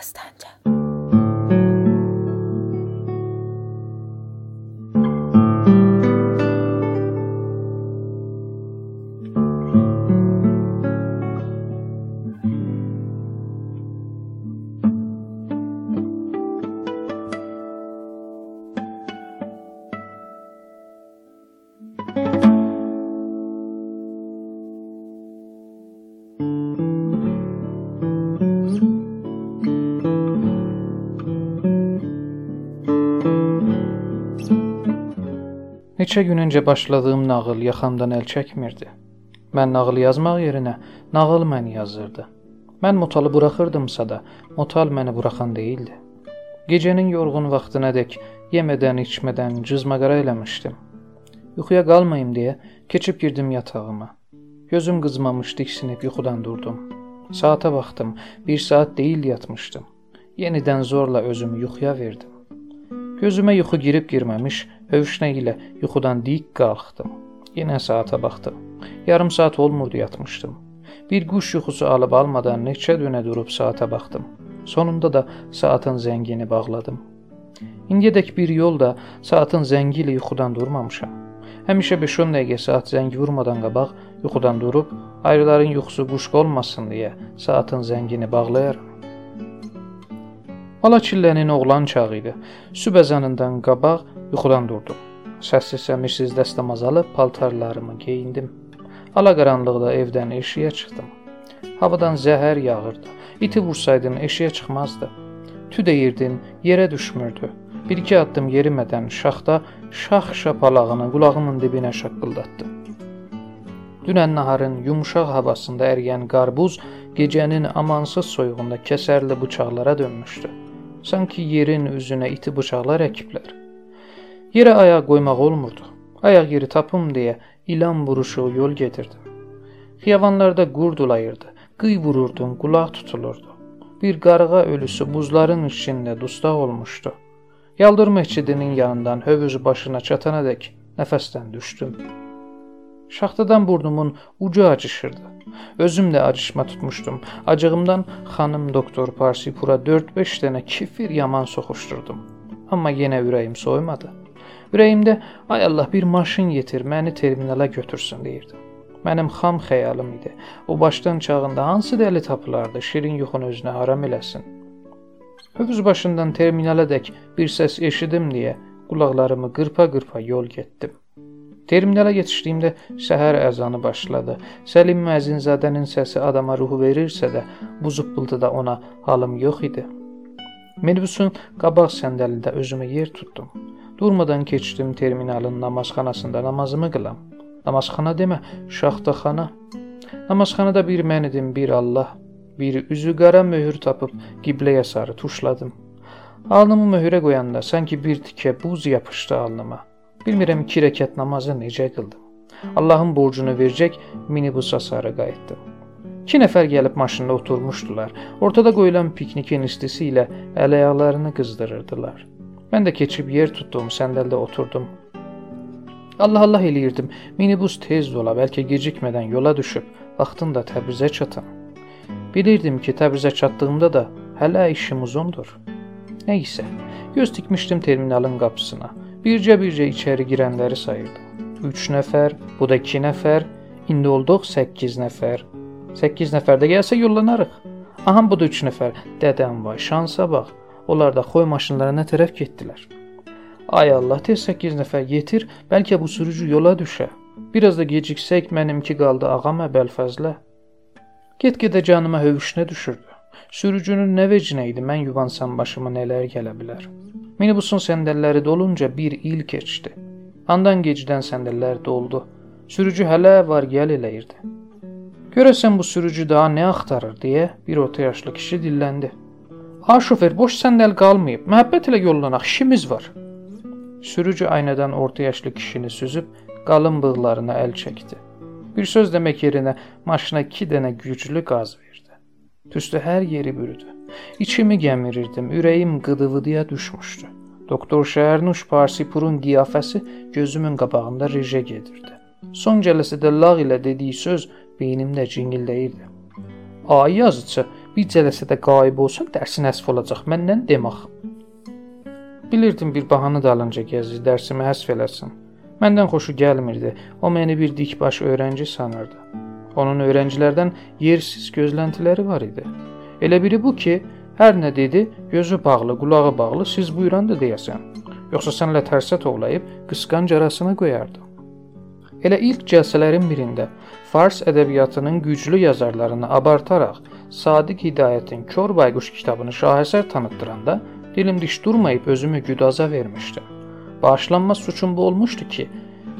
از Neçə gün öncə başladığım nağıl yaxamdan əl çəkmirdi. Mən nağıl yazmaq yerinə nağıl məni yazırdı. Mən motalı buraxırdımsa da, motal məni buraxan deyildi. Gecənin yorğun vaxtınadək yemədən, içmədən cızmaqara eləmişdim. Yuxuya qalmayım deyə keçib girdim yatağıma. Gözüm qızmamış diksinib yuxudan durdum. Saata baxdım. 1 saat deyil yatmışdım. Yenidən zorla özümü yuxuya verdim. Gözümə yuxu girib girməmiş hövüşnə ilə yuxudan dik qalxdım. Yenə saata baxdım. Yarım saat olmurdu yatmışdım. Bir quş yuxusu alıb almadan neçə dönə durub saata baxdım. Sonunda da saatın zəngini bağladım. İndiyədək bir yol da saatın zəngi ilə yuxudan durmamışam. Həmişə 5-10 dəqiqə saat zəngi vurmadan qabaq yuxudan durub ayrıların yuxusu quşq olmasın deyə saatın zəngini bağlayaram. Ala çillənin oğlan çağı idi. Sübh əzanından qabaq yuxudan durdum. Səssiz səmirsiz dəstəmaz alıb paltarlarımı geyindim. Ala qaranlıqda evdən eşiyə çıxdım. Havadan zəhər yağırdı. İti vursaydım eşiyə çıxmazdı. Tü deyirdim, yerə düşmürdü. Bir-iki addım yerimədən şaxta şax şapalağını qulağımın dibinə şaqqıldatdı. Dünən naharın yumşaq havasında əriyən qarpuz gecənin amansız soyuğunda kəsərli bıçaqlara dönmüşdü. Sanki yerin üzünə iti bıçaqlar əkiblər. Yerə ayaq qoymaq olmurdu. Ayaq yeri tapım deyə ilan vuruşu yol gedirdim. Xiyavanlarda qurd ulayırdı. Qıy vururdun, qulaq tutulurdu. Bir qarğa ölüsü buzların içində dustaq olmuşdu. Yaldır məscidinin yanından hövüz başına çatanadək nəfəsdən düşdüm. Şaxtadan burnumun ucu acışırdı. Özüm də acışma tutmuşdum. Acığımdan xanım doktor Parsipura 4-5 dənə kefir yaman soxuşdurdum. Amma yenə ürəyim soymadı. Ürəyimdə ay Allah bir maşın yetir, məni terminala götürsün deyirdim. Mənim xam xəyalım idi. O başdan çağında hansı dəli tapılardı, şirin yuxun özünə haram eləsin. Hövz başından terminala dək bir səs eşidim deyə qulaqlarımı qırpa-qırpa yol getdim. Terminala yetişdiyimdə səhər əzanı başladı. Səlim müəzzinzadənin səsi adama ruhu verirsə də, bu zıppıltıda ona halım yox idi. Minibüsün qabaq səndəlində özümə yer tutdum. Durmadan keçdim terminalın namazxanasında namazımı qılam. Namazxana demə, şaxtaxana. Namazxanada bir mən idim, bir Allah. Bir üzü qara möhür tapıb qibləyə sarı tuşladım. Alnımı möhürə qoyanda sanki bir tikə buz yapışdı alnıma. Bilmirəm iki rəkət namazı necə qıldım. Allahın borcunu verəcək minibusa sarı qayıtdım. İki nəfər gəlib maşında oturmuşdular. Ortada qoyulan piknikin istisi ilə əl-ayaqlarını qızdırırdılar. Mən də keçib yer tutdum, səndəldə oturdum. Allah Allah eləyirdim. Minibus tez dola, bəlkə gecikmədən yola düşüb vaxtında Təbrizə çatam. Bilirdim ki, Təbrizə çatdığımda da hələ işim uzundur. Nə isə, göz tikmişdim terminalın qapısına. Bircə-bircə içəri girənləri sayırdım. 3 nəfər, bu da 2 nəfər, indi olduq 8 nəfər. 8 nəfər də gəlsə yollanarıq. Aha bu da 3 nəfər. Dədəm vay, şansa bax. Onlar da xoy maşınlarına tərəf getdilər. Ay Allah, tez 8 nəfər yetir, bəlkə bu sürücü yola düşə. Biraz da geciksək mənimki qaldı ağam əbəlfəzlə. Get-gedə canıma hövüşünə düşürdü. Sürücünün nə vecinə idi, mən yuvansam başıma nələr gələ bilər. Minibusun səndəlləri dolunca bir il keçdi. Andan gecdən səndəllər doldu. Sürücü hələ var gəl eləyirdi. Görəsən bu sürücü daha nə axtarır deyə bir orta yaşlı kişi dilləndi. "Ha şofer, boş səndəl qalmayıb. Məhəbbət ilə yollanaq, işimiz var." Sürücü aynadan orta yaşlı kişini süzüb qalın bığlarına əl çəkdi. Bir söz demək yerinə maşına 2 dənə güclü qaz verdi. Tüstü hər yeri bürüdü. İçimi gəmirirdim, ürəyim qıdıvıdıya düşmüşdü. Doktor Şəhərnuş Parsipurun qiyafəsi gözümün qabağında rejə gedirdi. Son cəlsədə lağ ilə dediyi söz beynimdə cingildəyirdi. Ay yazıçı, bir cələsədə qayıb olsam dərsin həsf olacaq. Məndən demək. Bilirdim bir bahanə dalınca gəzir, dərsimi həsf eləsin. Məndən xoşu gəlmirdi. O məni bir dikbaş öyrənci sanırdı. Onun öyrəncilərdən yersiz gözləntiləri var idi. Elə biri bu ki, hər nə dedi, gözü bağlı, qulağı bağlı, siz buyuran da deyəsən. Yoxsa sənlə tərsə tovlayıb qısqanc arasına qoyardı. Elə ilk cəlsələrin birində fars ədəbiyyatının güclü yazarlarını abartaraq Sadiq Hidayətin Kor Bayquş kitabını şahəsər tanıtdıranda dilim diş durmayıb özümü güdaza vermişdim. Bağışlanma suçum bu olmuşdu ki,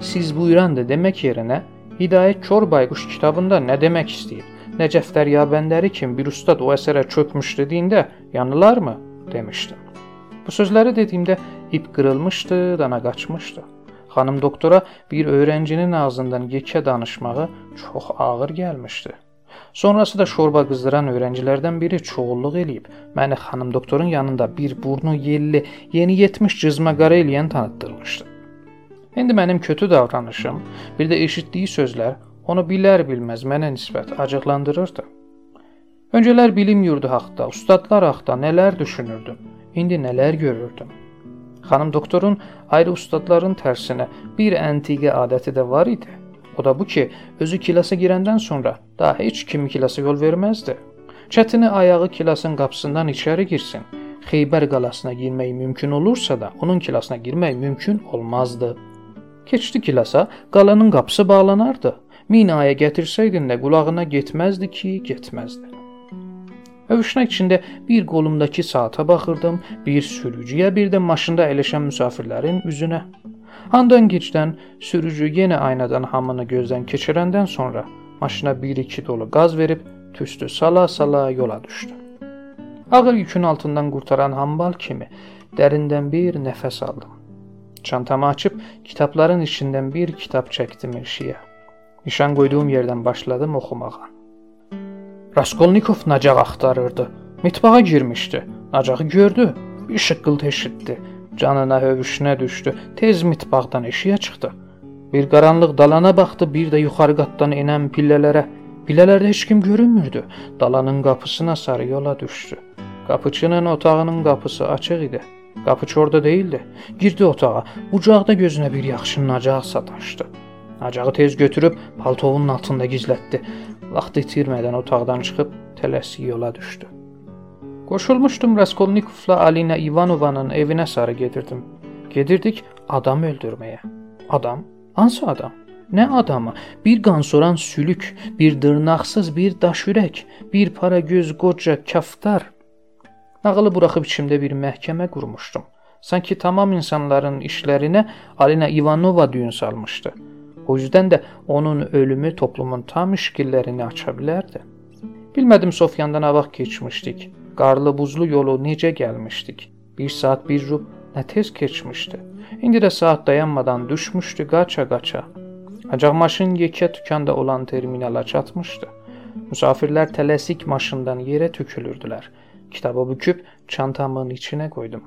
siz buyuran da demək yerinə Hidayət Kor Bayquş kitabında nə demək istəyir? Nəcəf Dəryabəndəri kimi bir ustad o əsərə çökmüş dediyində yanılarmı demişdim. Bu sözləri dediyimdə ip qırılmışdı, dana qaçmışdı. Xanım doktora bir öyrəncinin ağzından yekə danışmağı çox ağır gəlmişdi. Sonrası da şorba qızdıran öyrəncilərdən biri çoğulluq eləyib məni xanım doktorun yanında bir burnu yelli, yeni yetmiş cızma qara eləyən tanıtdırmışdı. İndi mənim kötü davranışım, bir də eşitdiyi sözlər onu bilər bilməz mənə nisbət acıqlandırırdı. Öncələr bilim yurdu haqqında, ustadlar haqqında nələr düşünürdüm, indi nələr görürdüm. Xanım doktorun ayrı ustadların tərsinə bir əntiqə adəti də var idi. O da bu ki, özü kilasa girəndən sonra daha heç kim kilasa yol verməzdi. Çətini ayağı kilasın qapısından içəri girsin. Xeybər qalasına girmək mümkün olursa da, onun kilasına girmək mümkün olmazdı. Keçdi kilasa, qalanın qapısı bağlanardı. Min aya gətirsəydin də qulağına getməzdi ki, getməzdi. Övüşmək içində bir qolumdakı saata baxırdım, bir sürücüyə, bir də maşında əyləşən müsafirlərin üzünə. Handan gecdən sürücü yenə aynadan hamını gözdən keçirəndən sonra maşına 1-2 dolu qaz verib tüstü sala-sala yola düşdü. Ağır yükün altından qurtaran hambal kimi dərindən bir nəfəs aldım. Çantamı açıb kitabların içindən bir kitab çəkdim eşiyə. Nişan qoyduğum yerdən başladım oxumağa. Raskolnikov nacaq axtarırdı. Mitbağa girmişdi. Nacağı gördü. Bir şıqqıltı eşitdi. Canına hövüşünə düşdü. Tez mitbağdan eşiyə çıxdı. Bir qaranlıq dalana baxdı, bir də yuxarı qatdan enən pillələrə. Pillələrdə heç kim görünmürdü. Dalanın qapısına sarı yola düşdü. Qapıçının otağının qapısı açıq idi. Qapıçı orada değildi. Girdi otağa. Bucaqda gözünə bir yaxşı nacaq sataşdı. Nacağı tez götürüb paltovunun altında gizlətdi. Vaxt itirmədən otaqdan çıxıb tələsik yola düşdü. Qoşulmuşdum Raskolnikovla Alina İvanovanın evinə sarı gedirdim. Gedirdik adam öldürməyə. Adam? Hansı adam? Nə adamı? Bir qansoran sülük, bir dırnaqsız bir daş ürək, bir para göz qoca kaftar. Nağılı buraxıb içimdə bir məhkəmə qurmuşdum. Sanki tamam insanların işlərinə Alina İvanova düyün salmışdı. O yüzden də onun ölümü toplumun tam işgillərini aça bilərdi. Bilmədim Sofyandan avaq keçmişdik. Qarlı buzlu yolu necə gəlmişdik. 1 saat 1 rub nə tez keçmişdi. İndi də saat dayanmadan düşmüşdü qaça-qaça. Ancaq maşın yekə dükanda olan terminala çatmışdı. Müsafirlər tələsik maşından yerə tökülürdülər. Kitabı büküb çantamın içinə qoydum.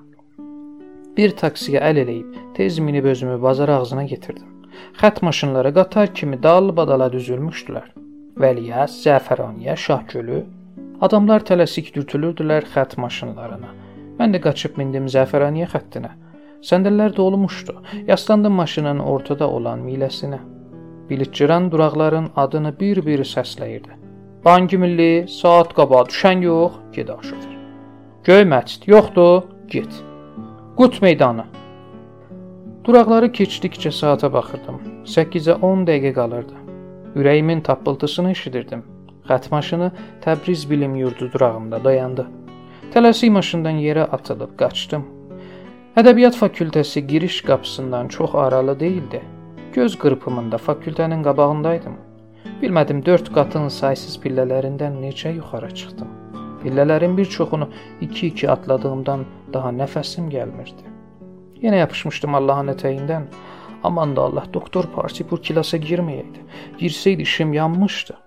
Bir taksiyə əl eləyib tez minib özümü bazar ağzına getirdim. Xət maşınları qatar kimi dal-badala düzülmüşdülər. Vəliyəs, Zəfəraniyə, Şahgölü adamlar tələsik dürtülürdülər xət maşınlarına. Mən də qaçıb mindim Zəfəraniyə xəttinə. Səndəllər dolmuşdu. Yaslandım maşının ortada olan miləsinə. Bilikçiran duraqların adını bir-bir səsləyirdi. Banki milli, saat qaba, düşən yox, ged şofer. Göy məscid yoxdur, get. Qut meydanı. Duraqları keçdikcə saata baxırdım. 8-ə 10 dəqiqə qalırdı. Ürəyimin tappıltısını eşidirdim. Xət maşını Təbriz bilim yurdu durağında dayandı. Tələsik maşından yerə atılıb qaçdım. Ədəbiyyat fakültəsi giriş qapısından çox aralı değildi. Göz qırpımında fakültənin qabağındaydım. Bilmədim 4 qatın saysız pillələrindən necə yuxarı çıxdım. Pillələrin bir çoxunu 2-2 atladığımdan daha nəfəsim gəlmirdi. Yenə yapışmışdım Allahın ətəyindən. Aman da Allah, doktor Parsipur kilasa girməyəydi. Girsəydi işim yanmışdı.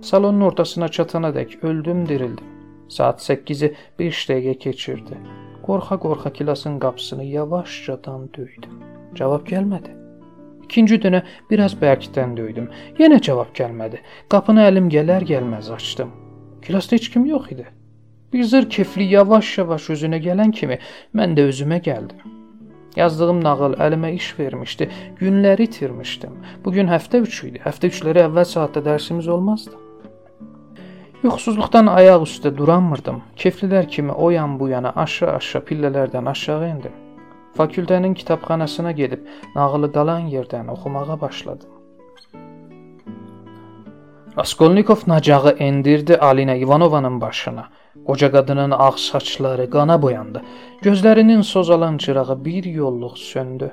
Salonun ortasına çatana dək öldüm, dirildim. Saat 8-i 5 dəqiqə keçirdi. Qorxa-qorxa kilasın qapısını yavaşcadan döydüm. Cavab gəlmədi. İkinci dönə biraz bərkdən döydüm. Yenə cavab gəlmədi. Qapını əlim gələr gəlməz açdım. Kilasda heç kim yox idi. Bir zır kefli yavaş-yavaş özünə gələn kimi mən də özümə gəldim. Yazdığım nağıl əlimə iş vermişdi. Günləri itirmişdim. Bu gün həftə 3 idi. Həftə 3-ləri əvvəl saatda dərsimiz olmazdı. Yuxusuzluqdan ayaq üstə duranmırdım. Keflilər kimi o yan bu yana aşağı-aşağı pillələrdən aşağı endim. Fakültənin kitabxanasına gedib nağılı qalan yerdən oxumağa başladım. Raskolnikov nacağı endirdi Alina İvanovanın başına. Qoca qadının ağ saçları qana boyandı. Gözlərinin sozalan çırağı bir yolluq söndü.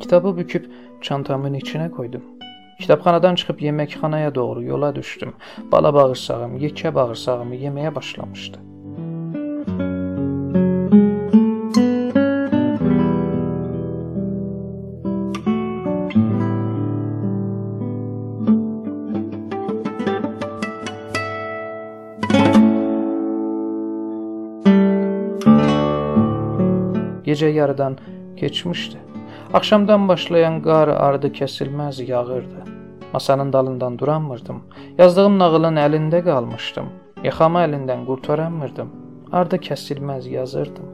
Kitabı büküb çantamın içinə qoydum. Kitabxanadan çıxıb yeməkxanaya doğru yola düşdüm. Bala bağırsağım, yekə bağırsağımı yeməyə başlamışdı. Gecə yarıdan keçmişdi. Axşamdan başlayan qar ardı kəsilməz yağırdı. Masanın dalından duranmırdım. Yazdığım nağılın əlində qalmışdım. Yaxamı əlindən qurtaramırdım. Ardı kəsilməz yazırdım.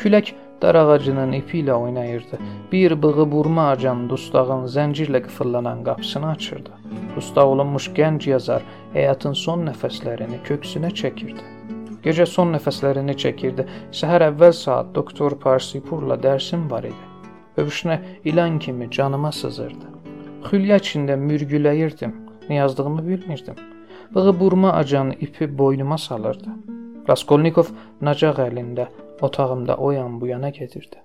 Külək dar ağacının ipi ilə oynayırdı. Bir bığı burma acan dustağın zəncirlə qıfıllanan qapısını açırdı. Dustaq olunmuş gənc yazar həyatın son nəfəslərini köksünə çəkirdi. Gecə son nəfəslərini çəkirdi. Səhər əvvəl saat doktor Parsipurla dərsim var idi. Övüşünə ilan kimi canıma sızırdı. Xülya içində mürgüləyirdim. Nə yazdığımı bilmirdim. Bığı burma acan ipi boynuma salırdı. Raskolnikov nacaq əlində otağımda o yan bu yana gedirdi.